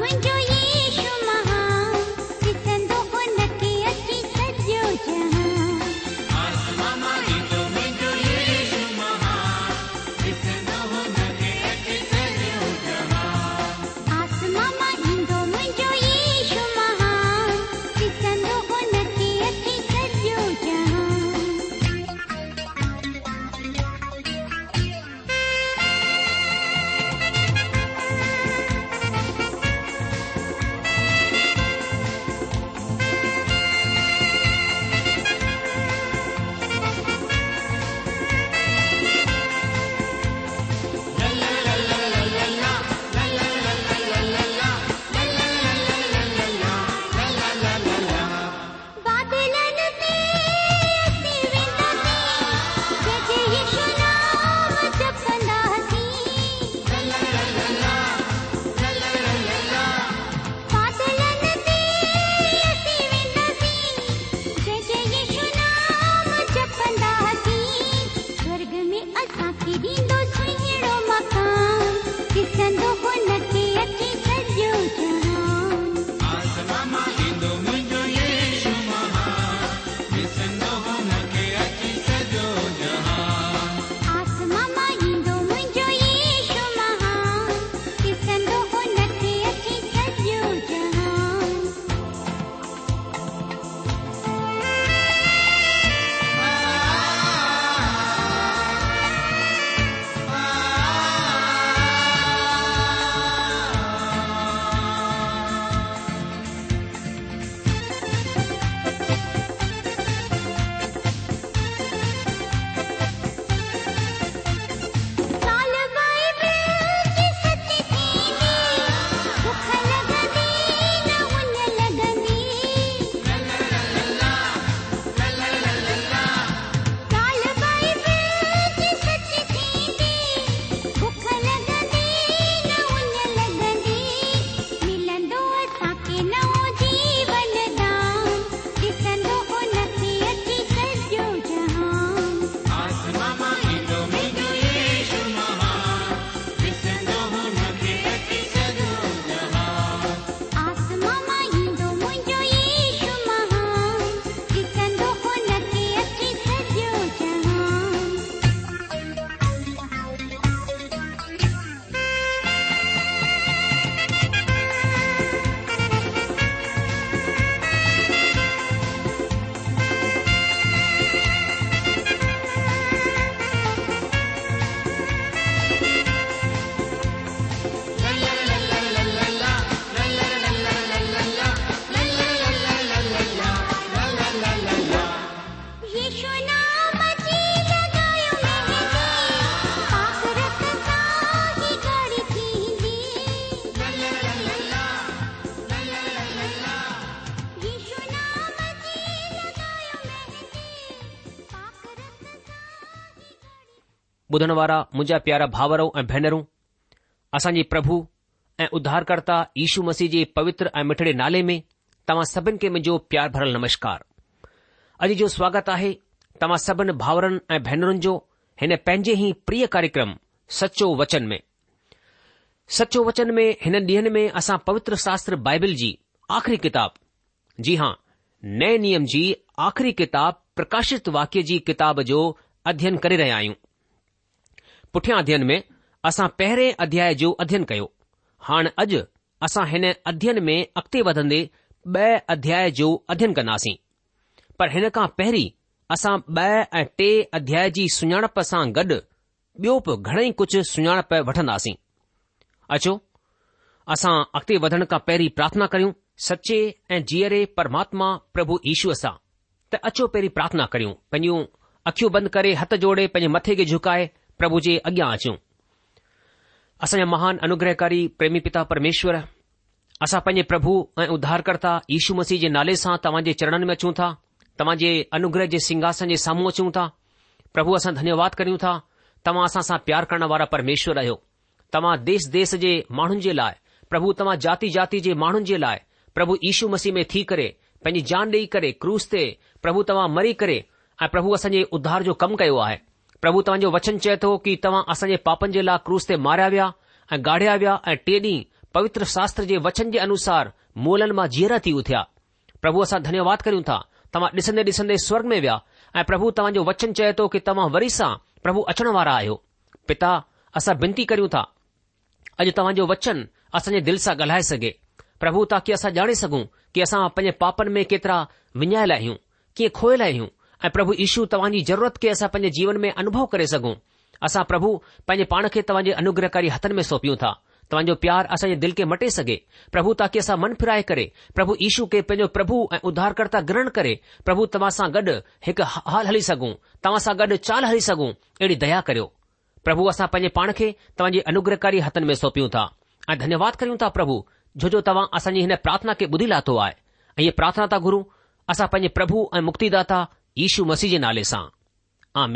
When you ॿुधण वारा मुंहिंजा प्यारा भाउरो ऐं भेनरूं असांजी प्रभु ऐं उद्धारकर्ता यशू मसीह जे पवित्र ऐं मिठड़े नाले में तव्हां सभिनि खे मुंहिंजो प्यार भरियलु नमस्कार अॼ जो स्वागत आहे तव्हां सभिनी भाउरनि ऐं भेनरुनि जो हिन पंहिंजे ही प्रिय कार्यक्रम सचो वचन में सचो वचन में हिन ॾींहन में असां पवित्र शास्त्र बाइबिल जी आख़िरी किताब जी हां नए नियम जी आख़िरी किताब प्रकाशित वाक्य जी किताब जो अध्ययन करे रहिया आहियूं पुठियां अध्ययन में असां पहिरें अध्याय जो अध्ययन कयो हाणे अॼु असां हिन अध्ययन में अॻिते वधंदे ब॒ अध्याय जो अध्ययन कंदासीं पर हिन खां पहिरीं असां ब॒ ऐं टे अध्याय जी सुञाणप सां गॾु ॿियो बि घणेई कुझ सुञाणप वठंदासीं अचो असां अॻिते वधण खां पहिरीं प्रार्थना करियूं सचे ऐं जीअरे परमात्मा प्रभु ईश्वर सां त अचो पहिरीं प्रार्थना करियूं पैंजियूं अखियूं बंद करे हथ जोड़े पंहिंजे मथे खे झुकाए પ્રભુજી અગ્યા છું અસા મહાન અનુગ્રહકારી પ્રેમી પિતા પરમેશ્વર આસા પને પ્રભુ ઉદ્ધારકर्ता ઈસુ મસીજી નાલે સા તવાજે ચરણન મે છું તા તવાજે અનુગ્રહ જે સિંહાસન જે સામું છું તા પ્રભુ અસા ધન્યવાદ કરિયું તા તમાસા સા પ્યાર કરણવાળા પરમેશ્વર રહ્યો તમા દેશ દેશ જે માણું જે લાય પ્રભુ તમા જાતિ જાતિ જે માણું જે લાય પ્રભુ ઈસુ મસી મે થી કરે પેની જાન દેઈ કરે ક્રોસતે પ્રભુ તમા મરી કરે આ પ્રભુ અસા જે ઉદ્ધાર જો કામ કયો આ હે પ્રભુ તમ જો વચન છે તો કે તમ આસજે પાપન જેલા ક્રોસતે માર્યા વ્યા એ ગાઢ્યા વ્યા એ ટેડી પવિત્ર શાસ્ત્ર જે વચન જે અનુસાર મોલન માં જીરતી ઉત્યા પ્રભુ આસા ધન્યવાદ કરું તા તમ ડિસને ડિસને સ્વર્ગ મે વ્યા એ પ્રભુ તમ જો વચન છે તો કે તમ વરીસા પ્રભુ અછણવારા આયો પિતા આસા બંતી કરું તા અજ તમ જો વચન આસજે દિલ સા ગલહાઈ સકે પ્રભુ તા કે આસા જાણે સગુ કે આસા પને પાપન મે કેતરા મણાયલા હીઉ કે ખોયલા હીઉ ऐं प्रभु ईशू तव्हां जी ज़रूरत खे असां पंहिंजे जीवन में अनुभव करे सघूं असां प्रभु पंहिंजे पाण खे तव्हां जे अनुग्रहकारी हथनि में सौंपियूं था तव्हांजो प्यार असांजे दिल खे मटे सघे प्रभु ताकी असां मन फिराए करे प्रभु ईशू खे पंहिंजो प्रभु ऐं उधारकर्ता ग्रहण करे प्रभु तव्हां सां गॾु हिकु हाल हली सघूं तव्हां सां गॾु चाल हली सघूं अहिड़ी दया करियो प्रभु असां पंहिंजे पाण खे तव्हांजे अनुग्रहकारी हथनि में सौंपियूं था ऐं धन्यवाद करियूं था प्रभु जो जो तव्हां असांजी हिन प्रार्थना खे ॿुधी लाथो आहे ऐं इहे प्रार्थना था गुरूं असां पंहिंजे प्रभु ऐं मुक्तिदाता शू मसीह जे नाले सां आ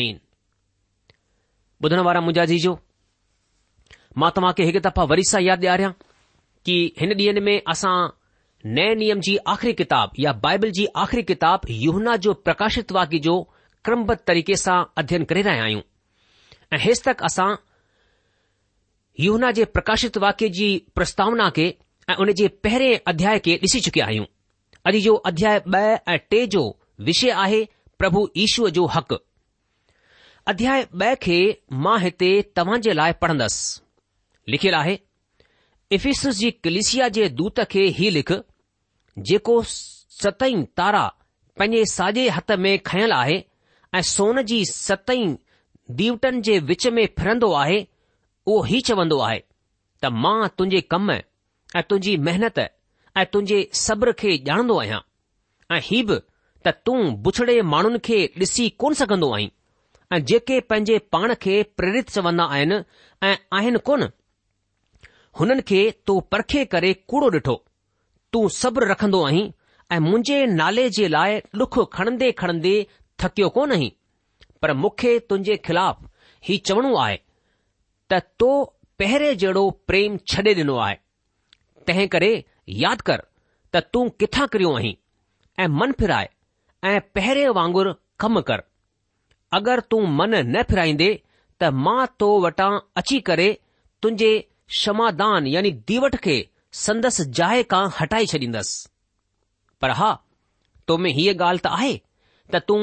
मां तव्हांखे हिकु दफ़ा वरी सां यादि ॾियारियां की हिन ॾींहनि में असां नए नियम जी आख़िरी किताब या बाइबल जी आख़िरी किताब यहना जो प्रकाशित वाक्य जो क्रमबद्ध तरीक़े सां अध्ययन करे रहिया आहियूं ऐं हेसि तक असां युना जे प्रकाशित वाक्य जी प्रस्तावना खे ऐं उन जे पहिरें अध्याय खे ॾिसी चुकिया आहियूं अॼु जो अध्याय ॿ ऐं टे जो विषय आहे પ્રભુ ઈશ્વર જો હક અધ્યાય 2 કે માહતે તવાજે લાય પઢંદસ લખેલા હે ઇફિસસ જી کلیસિયા જે દૂત કે હી લખ જેકો સતય તારા પજે સાજે હાથ મે ખયલ આય સોનજી સતય દીવટન જે وچ મે ફરંદો આહે ઓ હી ચવંદો આહે તમા તુંજે કમ તુંજી મહેનત તુંજે صبر કે જાણદો આયા હીબ त तूं बुछड़े माण्हुनि खे ॾिसी कोन सघंदो आहीं ऐं जेके पंहिंजे पाण खे प्रेरित चवंदा आहिनि ऐं आहिनि कोन हुननि खे तो परखे करे कूड़ो ॾिठो तूं सब्र रखंदो आहीं ऐं मुंहिंजे नाले जे लाइ लुख खणंदे खणंदे थकियो कोन आहीं पर मूंखे तुंहिंजे खिलाफ़ ही चवणो आहे त तो पहिरें जहिड़ो प्रेम छॾे ॾिनो आहे तंहिं करे यादि कर त तूं किथां किरियो आहीं ऐं मन फिराए ऐं पहिरें वांगुरु कमु कर अगरि तूं मन न फिराईंदे त मां तो वटां अची करे तुंहिंजे क्षमादान यानी दीवट खे संदसि जाइ खां हटाए छॾींदसि पर हा तो में हीअ ॻाल्हि त आहे त तूं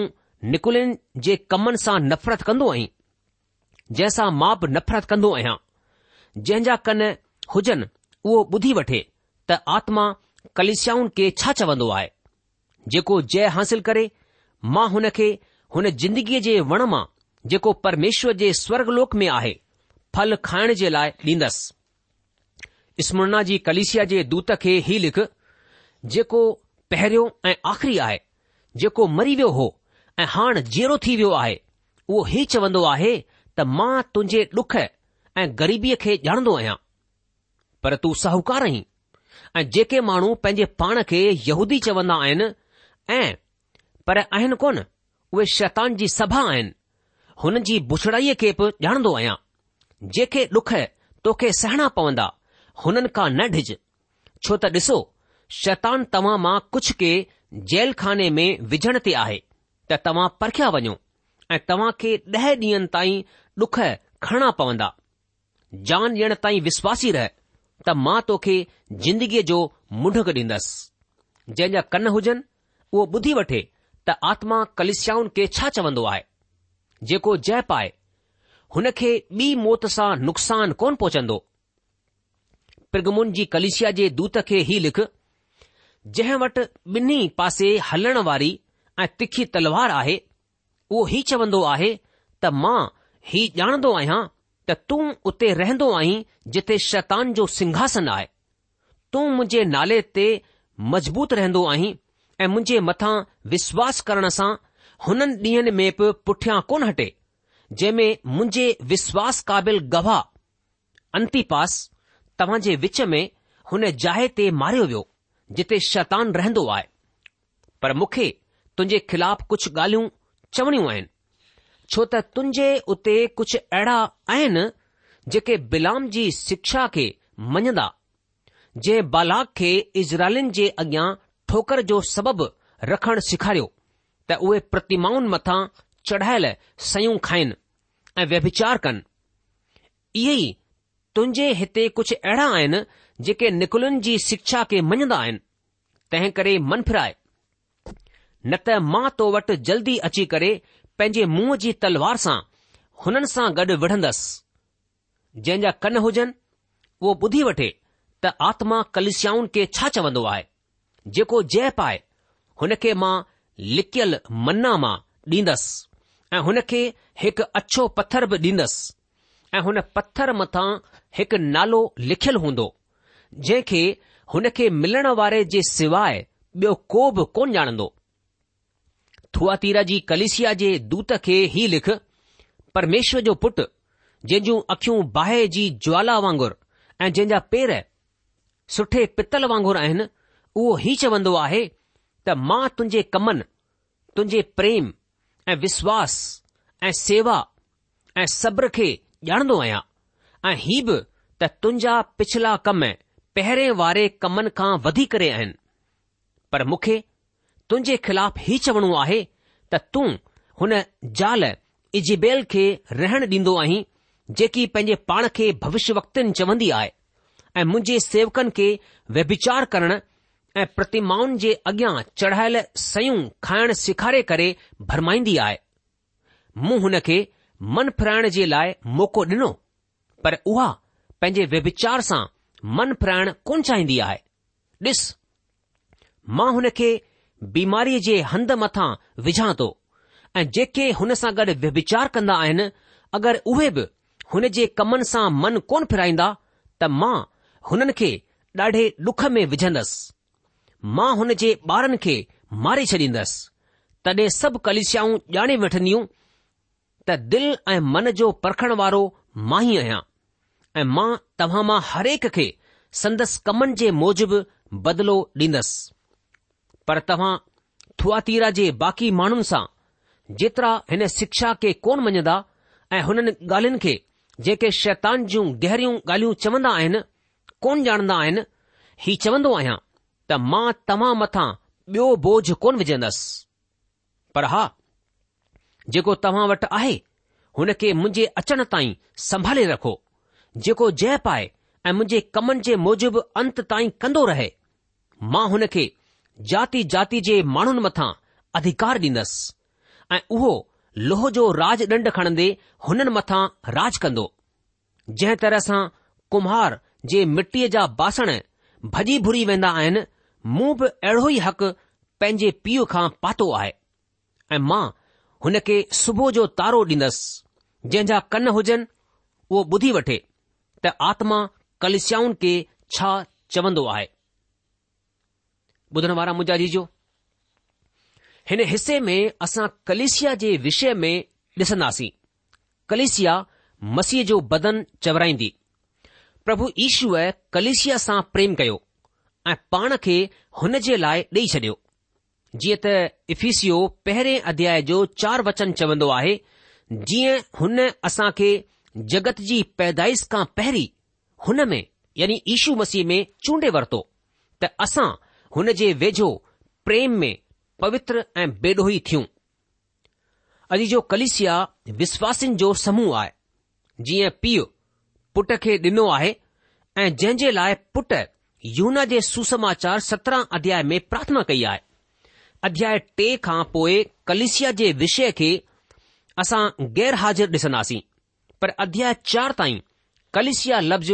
निकुलिन जे कमनि सां नफ़रत कंदो आहीं जंहिंसां मां बि नफ़रत कंदो आहियां जंहिंजा कन हुजनि उहो ॿुधी वठे त आत्मा कलिष्याउनि खे छा चवंदो आहे जेको जय हासिल करे मां हुन खे हुन जिंदगीअ जे वण मां जेको परमेश्वर जे स्वर्गलोक में आहे फल खाइण जे लाइ ॾींदसि स्मरणा जी कलिसिया जे दूत खे ही लिख जेको पहिरियों ऐं आख़िरी आहे जेको मरी वियो हो ऐं हाणे जहिड़ो थी वियो आहे उहो ही चवंदो आहे त मां तुंहिंजे डुख ऐं ग़रीबीअ खे ॼाणंदो आहियां पर तूं साहूकार आहीं ऐं जेके माण्हू पंहिंजे पाण खे यहूदी चवंदा आहिनि ऐं पर आहिनि कोन उहे शैतान जी सभा आहिनि हुन जी बुछड़ाईअ खे बि ॼाणंदो आहियां जेके डुख तोखे सहणा पवंदा हुननि खां न ढिॼ छो त ॾिसो शैतान तव्हां मां कुझु के खाने में विझण ते आहे त तव्हां परखिया वञो ऐं तव्हां खे ॾह ॾींहनि ताईं ॾुख खणणा पवंदा जान ॾियण ताईं विश्वासी रह त मां तोखे ज़िंदगीअ जो मुढक ॾींदसि जंहिंजा कन हुजनि उहो ॿुधी वठे त आत्मा कलिशियाऊं खे छा चवंदो आहे जेको जयपाए हुन खे ॿी मौत सां नुकसान कोन पहुचंदो प्रिगमुन जी कलिशिया जे दूत खे ई लिख जंहिं वटि ॿिन्ही पासे हलण वारी ऐं तिखी तलवार आहे उहो हीउ चवंदो आहे त मां हीउ ॼाणंदो आहियां त तूं उते रहंदो आहीं जिथे शैतान जो सिंघासन आहे तूं मुंहिंजे नाले ते मज़बूत रहंदो आहीं ऐं मुंहिंजे मथां विश्वास करण सां हुननि डीं॒हनि में बि पुठियां कोन हटे जंहिं में मुंहिंजे विश्वास क़ाबिल गवाह अंतिपास तव्हां जे विच में हुन जाइ ते मारियो वियो जिते शैतान रहंदो आहे पर मूंखे तुंहिंजे ख़िलाफ़ कुझु ॻाल्हियूं चवणियूं आहिनि छो त तुंहिंजे उते कुझु अहिड़ा आहिनि जेके बिलाम जी शिक्षा खे मञंदा जंहिं बालाक खे इज़राइलिन जे अॻियां ठोकर जो सबबु रखणु सेखारियो त उहे प्रतिमाउनि मथां चढ़ायल सयूं खाइनि ऐं व्यभिचार कनि इहे ई तुंहिंजे हिते कुझु अहिड़ा आहिनि जेके निकुलनि जी शिक्षा खे मञंदा आहिनि तंहिं करे मन फिराए न त मां तो वटि जल्दी अची करे पंहिंजे मुंहं जी तलवार सां हुननि सां गॾु विढ़ंदसि जंहिंजा कन हुजनि उहो ॿुधी वठे त आत्मा कलिस्याऊं खे छा चवंदो आहे जेको जय पाए हुन खे मां लिकियल मन्ना मां ॾींदसि ऐं हुन खे हिकु अछो पत्थर बि ॾींदसि ऐं हुन पत्थर मथां हिकु नालो लिखियलु हूंदो जंहिं खे हुन खे मिलण वारे जे सवाइ ॿियो को बि कोन ॼाणंदो थुआतीरा जी कलिसिया जे दूत खे ई लिख परमेश्वर जो पुटु जंहिं जूं अखियूं बाहि जी ज्वाला वांगुरु ऐं जंहिंजा पेर सुठे पितल वांगुरु आहिनि उहो ही चवंदो आहे त मां तुंहिंजे कमनि तुंहिंजे प्रेम ऐं विश्वास ऐं सेवा ऐं सब्र खे ॼाणंदो आहियां ऐं हीउ बि त तुंहिंजा पिछला कम पहिरें वारे कमनि खां वधी करे आहिनि पर मूंखे तुंहिंजे ख़िलाफ़ ही चवणो आहे त तूं हुन ज़ाल इजिबेल खे रहण ॾींदो आहीं जेकी पंहिंजे पाण खे भविष्य वक़्तनि चवंदी आहे ऐं मुंहिंजे सेवकनि खे व्यभिचार करणु ऐं प्रतिमाउनि जे अॻियां चढ़ायल सयूं खाइण सेखारे करे भरमाईंदी आहे मूं हुन खे मन फिराइण जे लाइ मौक़ो ॾिनो पर उहा पंहिंजे व्यभिचार सां मन फिराइण कोन चाहींदी आहे ॾिस मां हुन खे बीमारीअ जे हंध मथां विझां थो ऐं जेके हुन सां गॾु व्यभिचार कंदा आहिनि अगरि उहे बि हुन जे कमनि सां मन कोन फिराईंदा त मां हुननि खे ॾाढे डुख में विझंदसि मां हुन जे ॿारनि खे मारे छॾींदसि तॾहिं सभु कलिशाऊं ॼाणे वठंदियूं त दिल ऐं मन जो परखण वारो मां ई आहियां ऐं मां तव्हां मां हरेक खे संदसि कमनि जे मूजिबि बदिलो ॾींदसि पर तव्हां थुआतीरा जे बाक़ी माण्हुनि सां जेतिरा हिन शिक्षा खे कोन मञंदा ऐं हुननि ॻाल्हियुनि खे जेके शैतान जूं गहरियूं ॻाल्हियूं चवंदा आहिनि कोन ॼाणंदा आहिनि हीउ चवंदो आहियां मां तव्हां मथां ॿियो बोझ कोन विझंदसि पर हा जेको तव्हां वटि आहे हुन खे मुंहिंजे अचण ताईं संभाले रखो जेको जय पाए ऐं मुंहिंजे कमनि जे मूजिबि अंत ताईं कंदो रहे मां हुन खे जाति जाति जे माण्हुनि मथां अधिकार ॾींदसि ऐं उहो लोह जो राज ॾंड खणंदे हुननि मथां राज कंदो जंहिं तरह सां कुम्हार जे मिटीअ जा बासण भॼी भुरी वेंदा आहिनि मूं बि अहिड़ो ई हक़ पंहिंजे पीउ खां पातो आहे ऐं मां हुन खे सुबुह जो तारो ॾींदसि जंहिंजा कन हुजनि उहो ॿुधी वठे त आत्मा कलिशियाऊं खे छा चवंदो आहे ॿुधण वारा मुंहिंजा जीजो हिन हिसे में असां कलिसिया जे विषय में ॾिसंदासीं कलिसिया मसीह जो बदन चवराईंदी प्रभु ईश्वर कलिसिया सां प्रेम कयो ऐं पाण खे हुन जे लाइ ॾेई छडि॒यो जीअं त इफीसियो पहिरें अध्याय जो चार वचन चवंदो आहे जीअं हुन असां खे जगत जी पैदाइश खां पहिरीं हुन में यानी ईशू मसीह में चूंडे वरितो त असां हुन जे वेझो प्रेम में पवित्र ऐं बेडोही थियूं अॼु जो कलिसिया विश्वासिन जो समूह आहे जीअं पीउ पुट खे ॾिनो आहे ऐं जंहिं जे लाइ पुटु यूना जे सुसमाचार 17 अध्याय में प्रार्थना कई आहे अध्याय टे खां पोइ कलिशिया जे विषय खे असां गैर हाज़िर डि॒सन्दासीं पर अध्याय चार ताईं कलिशिया लफ़्ज़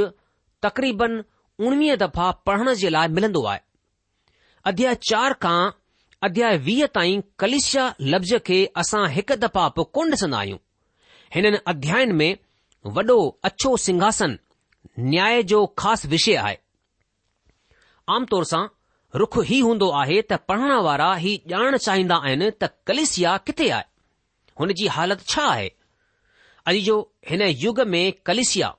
तक़रीबन उणिवीह दफ़ा पढ़ण जे लाइ मिलंदो आहे अध्याय चार खां अध्याय वीह ताईं कलिश लफ़्ज़ खे असां हिकु दफ़ा पोइ कोन ॾिसन्दा आहियूं हिननि अध्यायन में वॾो अछो सिंहासन न्याय जो ख़ासि विषय आहे आम तौर सां रुख ई हूंदो आहे त पढ़ण वारा हीउ ॼाण चाहींदा आहिनि त कलिसिया किथे आहे हुन जी हालति छा आहे अॼु जो हिन युग में कलिसिया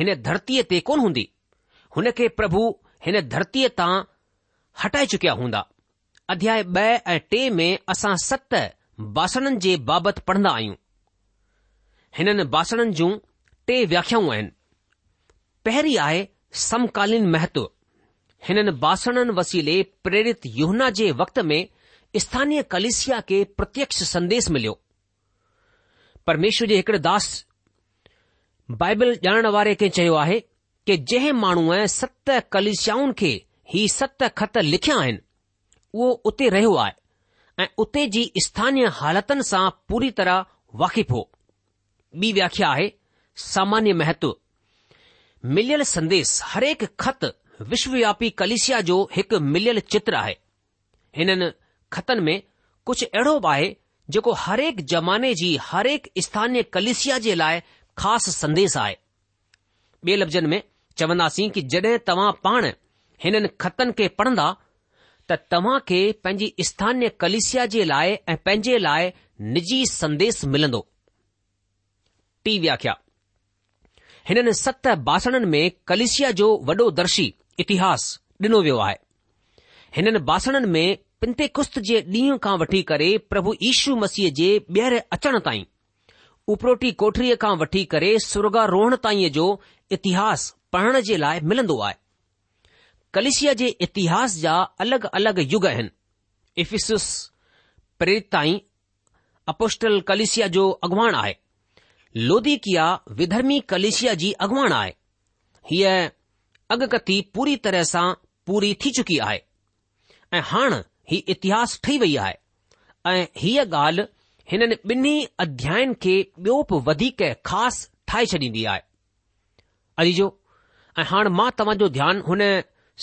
हिन धरतीअ ते कोन हूंदी हुन खे प्रभु हिन धरतीअ तां हटाए चुकिया हूंदा अध्याय ॿ ऐं टे में असां सत बासणनि जे बाबति पढ़ंदा आहियूं हिननि बासणनि जूं टे व्याख्याऊं आहिनि पहिरीं आहे समकालीन महत्व हिननि बासणनि वसीले प्रेरित युहना जे वक़्त में स्थानीय कलिसिया खे प्रत्यक्ष संदेश मिलियो परमेश्वर जे हिकड़े दास बाइबल ॼाणण वारे खे चयो आहे कि जंहिं माण्हूअ सत कलिसियाऊन खे ही सत ख़त लिखिया आहिनि उहो उते रहियो आहे ऐं उते जी स्थानीय हालतनि सां पूरी तरह वाकिफ़ हो व्याख्या आहे सामान्य महत्व मिलियल संदेश हरेक खत विश्वव्यापी कलिसिया जो हिकु मिलियल चित्र आहे हिननि खतनि में कुझु अहिड़ो बि आहे जेको हरेक ज़माने जी हरेक स्थानीय कलिसिया जे लाइ ख़ासि संदेश आहे ॿिए लफ़्ज़नि में चवंदासीं कि जड॒हिं तव्हां पाण हिननि खतनि खे पढ़ंदा त तव्हां खे पंहिंजी स्थानीय कलिसिया जे लाइ ऐं पंहिंजे लाइ निजी संदेश मिलंदो टी व्याख्या हिननि सत बासणनि में कलिसिया जो वॾो दर्शी इतिहास ॾिनो वियो आहे हिननि बासणनि में पिंते कुस्त जे ॾींहं खां वठी करे प्रभु ईशू मसीह जे ॿीहर अचण ताईं उपरोटी कोठरीअ खां वठी करे सुर्गा रोहण ताईं जो इतिहास पढ़ण जे लाइ मिलंदो आहे कलिशिया जे इतिहास जा अलॻि अलॻि युग आहिनि इफिसुस प्रेरित ताईं अपोस्टल कलिशिया जो अॻुवाण आहे लोदिकिया विधर्मी कलिशिया जी अॻुवाण आहे हीअ अॻकथी पूरी तरह सां पूरी थी चुकी आहे ऐं हाणे ही इतिहास ठही वई आहे ऐं हीअ ॻाल्हि हिननि ॿिन्ही अध्यायन खे ॿियो बि वधीक ख़ासि ठाहे छॾींदी आहे अजी जो ऐं हाणे मां तव्हांजो ध्यानु हुन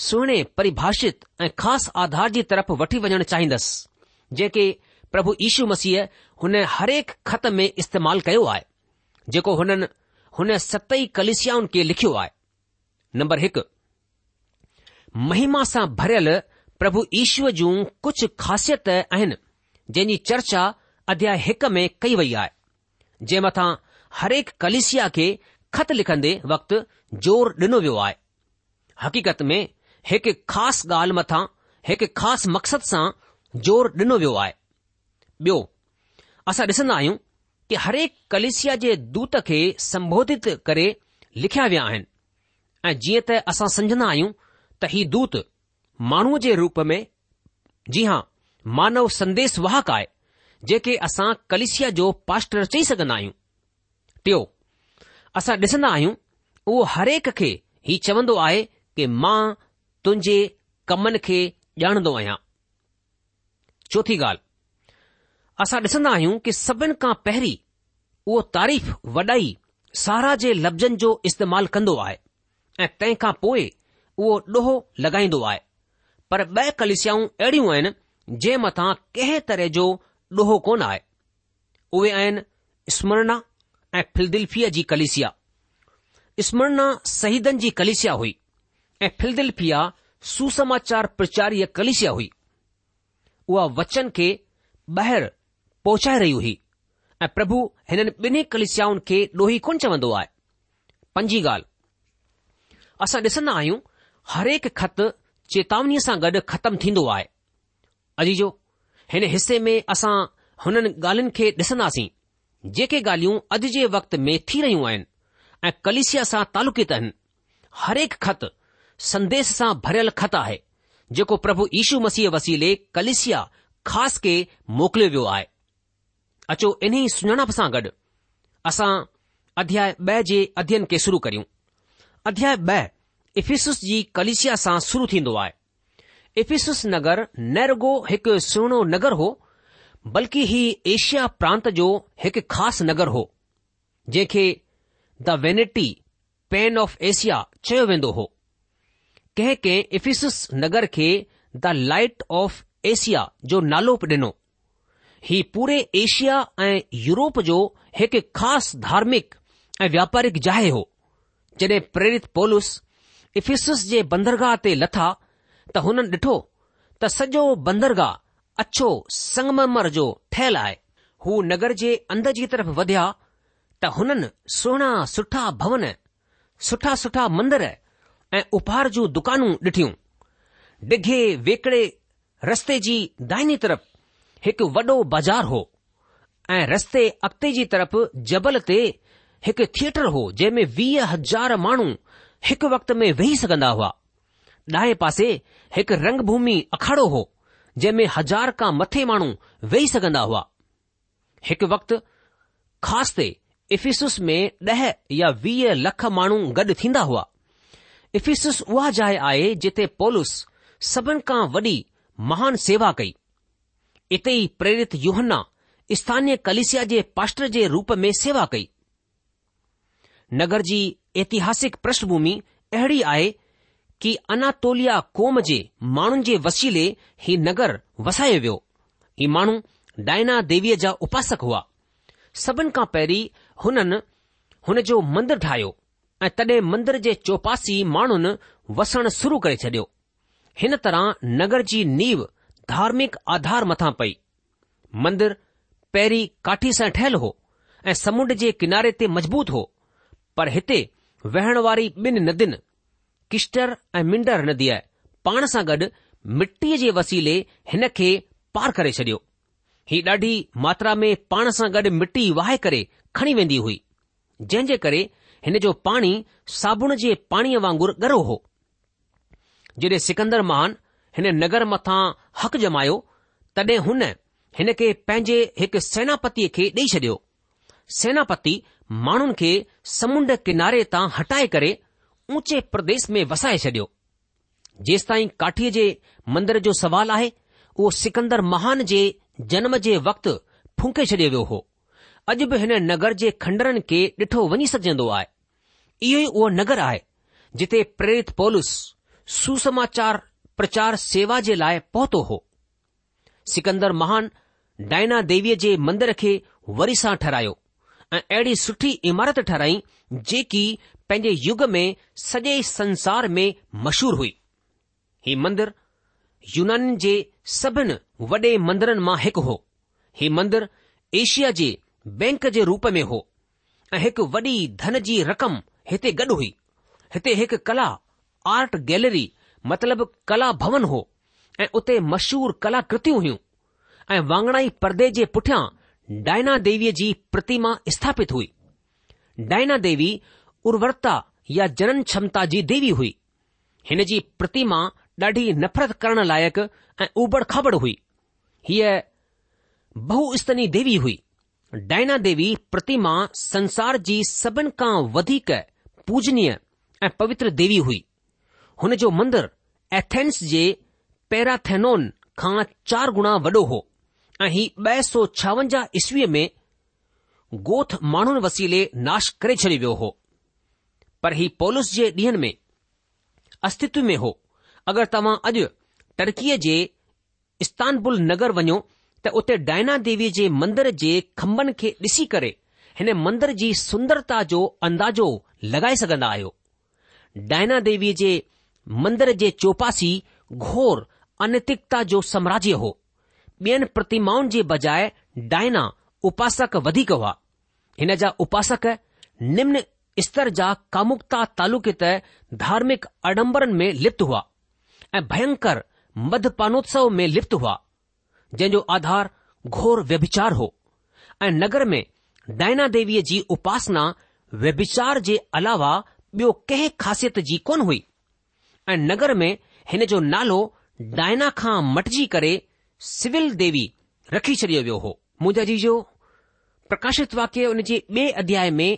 सुहिणे परिभाषित ऐं ख़ासि आधार जी तरफ वठी वञणु चाहींदुसि जेके प्रभु ईशू मसीह हुन हरेक ख़त में इस्तेमालु कयो आहे जेको हुननि हुन सतई कलिशियाऊं खे लिखियो आहे नंबर हिकु महिमा सां भरियलु प्रभु ईश्वर जूं कुझु ख़ासियत आहिनि जंहिं चर्चा अध्याय हिक में कई वई आहे जे मथा हरेक कलिसिया खे ख़त लिखंदे वक़्तु जोर ॾिनो वियो आहे हक़ीक़त में हिकु ख़ासि ॻाल्हि मथा हिकु ख़ासि मक़सद सां ज़ोर डि॒नो वियो आहे ॿियो असां ॾिसंदा आहियूं की हरेक कलेसिया जे दूत खे सम्बोधित करे लिखिया विया आहिनि ऐं जीअं त असां सम्झंदा आहियूं त हीउ दूत माण्हूअ जे रूप में जी हां मानव संदेश वाहक आहे जेके असां कलिसिया जो पास्टर चई सघंदा आहियूं टियों असां ॾिसंदा आहियूं उहो हरेक खे ही चवंदो आहे कि मां तुंहिंजे कमनि खे ॼाणंदो आहियां चोथी ॻाल्हि असां ॾिसंदा आहियूं कि सभिनि खां पहिरीं उहो तारीफ़ वॾाई सारा जे लफ़्ज़नि जो इस्तेमालु कंदो आहे ऐं तंहिं खां पोइ उहो ॾोहो लॻाईंदो आहे पर ॿ कलिसियाऊं अहिड़ियूं आहिनि जंहिं मथां कंहिं तरह जो ॾोहो कोन आहे उहे आहिनि स्मरणा ऐं फिलदिल्फिया जी कलिसिया स्मरणा शहीदनि जी कलिसिया हुई ऐं फिल्दिल्फिया सुसमाचार प्रचारीय कलिसिया हुई उहा वचन खे ॿाहिरि पहुचाए रही हुई ऐं प्रभु हिननि ॿिन्ही कलिसियाउनि खे ॾोही कोन चवंदो आहे पंजी ॻाल्हि असां ॾिसंदा आहियूं हरेक ख़त चेतावनीअ सां गॾु ख़तमु थींदो आहे अॼु जो हिन हिसे में असां हुननि ॻाल्हियुनि खे ॾिसंदासीं जेके ॻाल्हियूं अॼु जे वक़्त में थी रहियूं आहिनि ऐं कलिसिया सां तालुकित आहिनि हरेक ख़त संदेश सां भरियल ख़त आहे जेको प्रभु यीशू मसीह वसीले कलिसिया ख़ासि खे मोकिलियो वियो आहे अचो इन्ही सुञाणप सां गॾु असां अध्याय ॿ जे अध्ययन खे शुरू करियूं अध्याय ॿ इफीस जी कलिशिया सां शुरू थींदो आहे इफीस नगर नेरगो हिकु सुहिणो नगर हो बल्कि ही एशिया प्रांत जो हिकु ख़ासि नगर हो जंहिंखे the vanity pen of Asia चयो वेंदो हो कंहिं कंहिं इफीसिस नगर खे द लाइट ऑफ एशिया जो नालो ॾिनो ही पूरे एशिया ऐं यूरोप जो हिकु ख़ासि धार्मिक ऐं व्यापारिक जाए हो जॾहिं प्रेरित पोलिस इफिसस जे बंदरगाह ते लथा त हुननि ॾिठो त सॼो बंदरगाह अछो संगममर जो ठहियलु आहे हू नगर जे अंद जी तरफ़ वधिया त हुननि सुहिणा सुठा भवन सुठा सुठा मंदर ऐं उपहार जूं दुकानूं ॾिठियूं डिघे वेकड़े रस्ते जी दाइनी तरफ़ हिकु वॾो बाज़ार हो ऐं रस्ते अॻिते जी तरफ़ जबल ते हिकु थिएटर हो जंहिं में वीह हज़ार माण्हू हिकु वक्त में वेही सघंदा हुआ ॾाह पासे हिकु रंगभूमि अखाड़ो हो जंहिं में हज़ार खां मथे माण्हू वेही सघंदा हुआ हिकु वक्तु ख़ासि ते इफीसुस में ॾह या वीह लख माण्हू गॾु थींदा हुआ इफीसुस उहा जाइ आहे जिते पोलिस सभिनि खां वॾी महान सेवा कई इते ई प्रेरित युहन्ना स्थानीय कलिसिया जे पाष्टर जे रूप में सेवा कई नगर जी ऐतिहासिक पृष्ठभूमि अहिड़ी आहे कि अनातोलिया कौम जे माण्हुनि जे वसीले ही नगर वसायो वियो ही माण्हू डायना देवीअ जा उपासक हुआ सभिनि खां पहिरीं हुननि हुन जो मंदरु ठाहियो ऐं तॾहिं मंदर जे चौपासी माण्हुनि वसण शुरू करे छडि॒यो हिन तरह नगर जी नीव धार्मिक आधार मथां पई मंदर पहिरीं काठी सां ठहियलु हो ऐं समुंड जे किनारे ते मज़बूत हो पर हिते वहण वारी ॿिनि नदियुनि किश्तर ऐं मिंडर नदीअ पाण सां गॾु मिटीअ जे वसीले हिन खे पार करे छडि॒यो ही ॾाढी मात्रा में पाण सां गॾु मिटी वाहे करे खणी वेंदी हुई जंहिं जे करे हिन जो पाणी साबुण जे पाणीअ वांगुर गरो हो जॾहिं सिकंदर महान हिन नगर मथां हक़ जमायो तॾहिं हुन हिन खे पंहिंजे हिकु सेनापतीअ खे ॾेई छडि॒यो सेनापति माण्हुनि खे समुंड किनारे तां हटाए करे ऊचे प्रदेश में वसाए छडि॒यो जेसि ताईं काठीअ जे मंदर जो सवाल आहे उहो सिकंदर महान जे जनम जे वक़्तु फूके छडि॒यो वियो हो अॼु बि हिन नगर जे खंडरनि खे ॾिठो वञी सघजंदो आहे इहो ई उहो नगर आहे जिथे प्रेरित पोलिस सुसमाचार प्रचार सेवा जे लाइ पहुतो हो सिकंदर महान डायना देवीअ जे मंदर खे वरी सां ठहिरायो ऐं अहिड़ी सुठी इमारत ठहिराई जेकी पंहिंजे युग में सॼे संसार में मशहूरु हुई हीउ मंदरु यूनान जे सभिनी वॾे मंदरनि मां हिकु हो ही मंदरु एशिया जे बैंक जे रूप में हो ऐं हिकु वॾी धन जी रक़म हिते गॾु हुई हिते हिकु कला आर्ट गैलरी मतिलब कला भवन हो ऐं उते मशहूर कलाकृतियूं हुयूं ऐं वाङणाई परदे जे पुठियां डायना देवी जी प्रतिमा स्थापित हुई डायना देवी उर्वरता या जनन क्षमता जी देवी हुई हिन जी प्रतिमा ॾाढी नफ़रत करण लाइक़ु ऐं उबड़ खाबड़ हुई हीअ बहुस्तनी देवी हुई डायना देवी प्रतिमा संसार जी सभिनि खां वधीक पूजनीय ऐं पवित्र देवी हुई हुन जो मंदरु एथेंस जे पैराथेनोन खां चार गुणा वॾो हो ऐं हीउ ॿ सौ छावंजाह ईसवीअ में गोथ माण्हुनि वसीले नाश करे छॾियो वियो हो पर ही पोलिस जे ॾींहनि में अस्तित्व में हो अगरि तव्हां अॼु टर्कीअ जे इस्तानबुल नगर वञो त उते डायना देवी जे मंदर जे खंभनि खे ॾिसी करे हिन मंदर जी सुंदरता जो अंदाजो लगाए सघन्दा आहियो डायना देवीअ जे मंदर जे चौपासी घोर अनैतिकता जो साम्राज्य हो ॿियनि प्रतिमाउनि जे बजाए डायना उपासक वधीक हुआ हिन जा उपासक निम्न स्तर जा कामुकता त धार्मिक अडम्बरनि में लिप्त हुआ ऐं भयंकर मधपानोत्सव में लिप्त हुआ जंहिंजो आधार घोर व्यभिचार हो ऐं नगर में डायना देवीअ जी उपासना व्यभिचार जे अलावा ॿियो कंहिं ख़ासियत जी कोन हुई ऐं नगर में हिन जो नालो डायना खां मटिजी करे सिविल देवी रखी छॾियो वियो हो मुंहिंजा जीजो प्रकाशित वाक्य उन जे ॿिए अध्याय में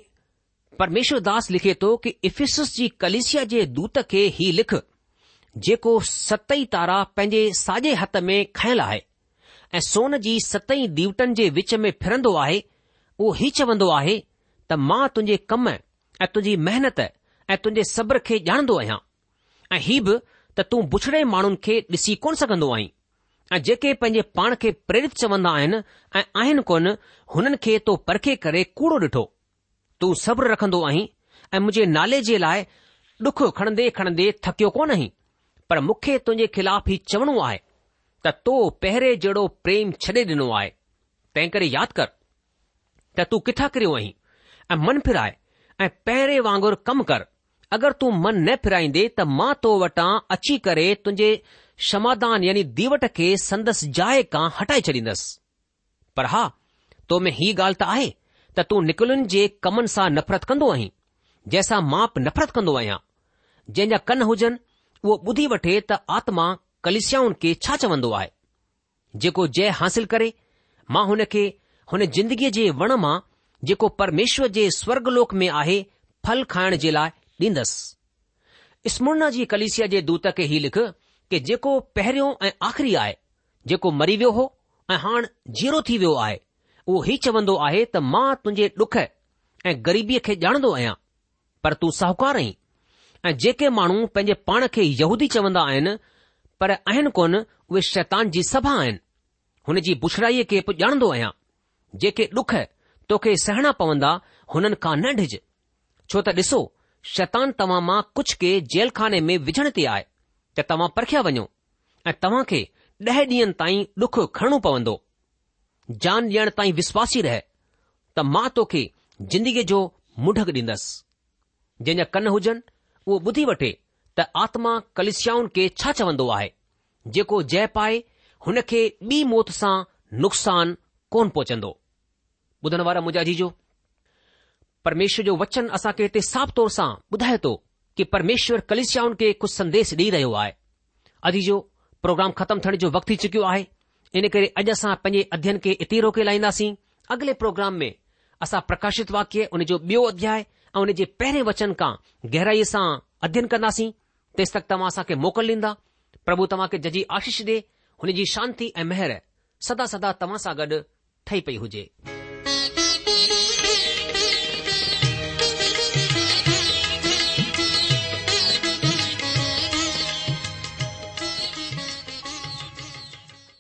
परमेश्वर दास लिखे थो कि इफिसस जी कलिसिया जे दूत खे ही लिख जेको सतई तारा पंहिंजे साॼे हथ में खयल आहे ऐं सोन जी सतई दीवतनि जे विच में फिरंदो आहे उहो ही चवंदो आहे त मां तुंहिंजे कम ऐं तुंहिंजी महिनत ऐं तुंहिंजे सब्र खे ॼाणंदो आहियां ऐं ही बि त तूं बुछड़े माण्हुनि खे ॾिसी कोन सघंदो आहीं ऐं जेके पंहिंजे पाण खे प्रेरित चवंदा आहिनि ऐं आहिनि कोन हुननि खे तो परखे करे कूड़ो ॾिठो तूं सब्र रखंदो आहीं ऐं मुंहिंजे नाले जे लाइ डुख खणंदे खणंदे थकियो कोन आहीं पर मूंखे तुंहिंजे ख़िलाफ़ ई चवणो आहे त तो पहिरें जहिड़ो प्रेम छॾे ॾिनो आहे तंहिं करे यादि कर त तूं किथां किरियो आहीं ऐं मन फिराए ऐं पहिरें वांगुरु कमु कर अगरि तूं मन न फिराईंदे त मां तो वटां अची करे तुंहिंजे शमादान यानी दीवट खे संदसि जाइ खां हटाए छॾींदुसि पर हा तोमें हीउ ॻाल्हि त आहे त तूं निकलुनि जे कमनि सां नफ़रत कंदो आहीं जंहिंसां माप नफरत कंदो आहियां जंहिं कन हुजनि उहो ॿुधी वठे त आत्मा कलिसियाउनि खे छा चवंदो आहे जेको जय हासिल करे मां हुन खे हुन जिंदगीअ जे वण मां जेको परमेश्वर जे स्वर्गलोक में आहे फल खाइण जे लाइ ॾींदुसि स्मुना जी कलेसिया जे दूत खे ई लिख कि जेको पहिरियों ऐं आख़िरी आहे जेको मरी वियो हो ऐं हाणे जीरो थी वियो आहे उहो ई चवंदो आहे त मां तुंहिंजे डुख ऐं ग़रीबीअ खे ॼाणंदो आहियां पर तूं साहूकार आहीं ऐं जेके माण्हू पंहिंजे पाण खे यहूदी चवंदा आहिनि पर आहिनि कोन उहे शैतान जी सभा आहिनि हुन जी बुछड़ाईअ खे बि ॼाणंदो आहियां जेके डुख तोखे सहणा पवंदा हुननि खां न डिझ छो त ॾिसो शैतान तव्हां मां कुझु के जेलखाने में विझण ते आहे त तव्हां परखिया वञो ऐं तव्हां खे ॾह ॾींहनि ताईं डुख खणणो पवंदो जान ॾियण ताईं विश्वासी रहे त मां तोखे जिंदगीअ जो मुढक ॾींदसि जंहिंजा कन हुजनि उहो ॿुधी वठे त आत्मा कलिस्याऊन खे छा चवंदो आहे जेको जय पाए हुन खे ॿी मौत सां नुक़सान कोन पहुचंदो ॿुधण वारा मुंहिंजा जीजो परमेश्वर जो वचन असांखे हिते साफ़ तौर सां ॿुधाए थो कि परमेश्वर कलिशियाउनि खे कुझु संदेश ॾेई रहियो आहे अॼु जो प्रोग्राम ख़तमु थियण जो वक़्तु थी चुकियो आहे इन करे अॼु असां पंहिंजे अध्यन खे इते रोके लाहींदासीं अॻिले प्रोग्राम में असां प्रकाशित वाक्य उन जो ॿियो अध्याय ऐं उन जे पहिरें वचन खां गहराईअ सां अध्यन कंदासीं तेसि तक तव्हां असांखे मोकल ॾींदा प्रभु तव्हां खे जजी आशीष ॾे हुन जी शांती ऐं मेहर सदा सदा तव्हां सां गॾु ठही पई हुजे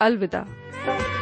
अलविदा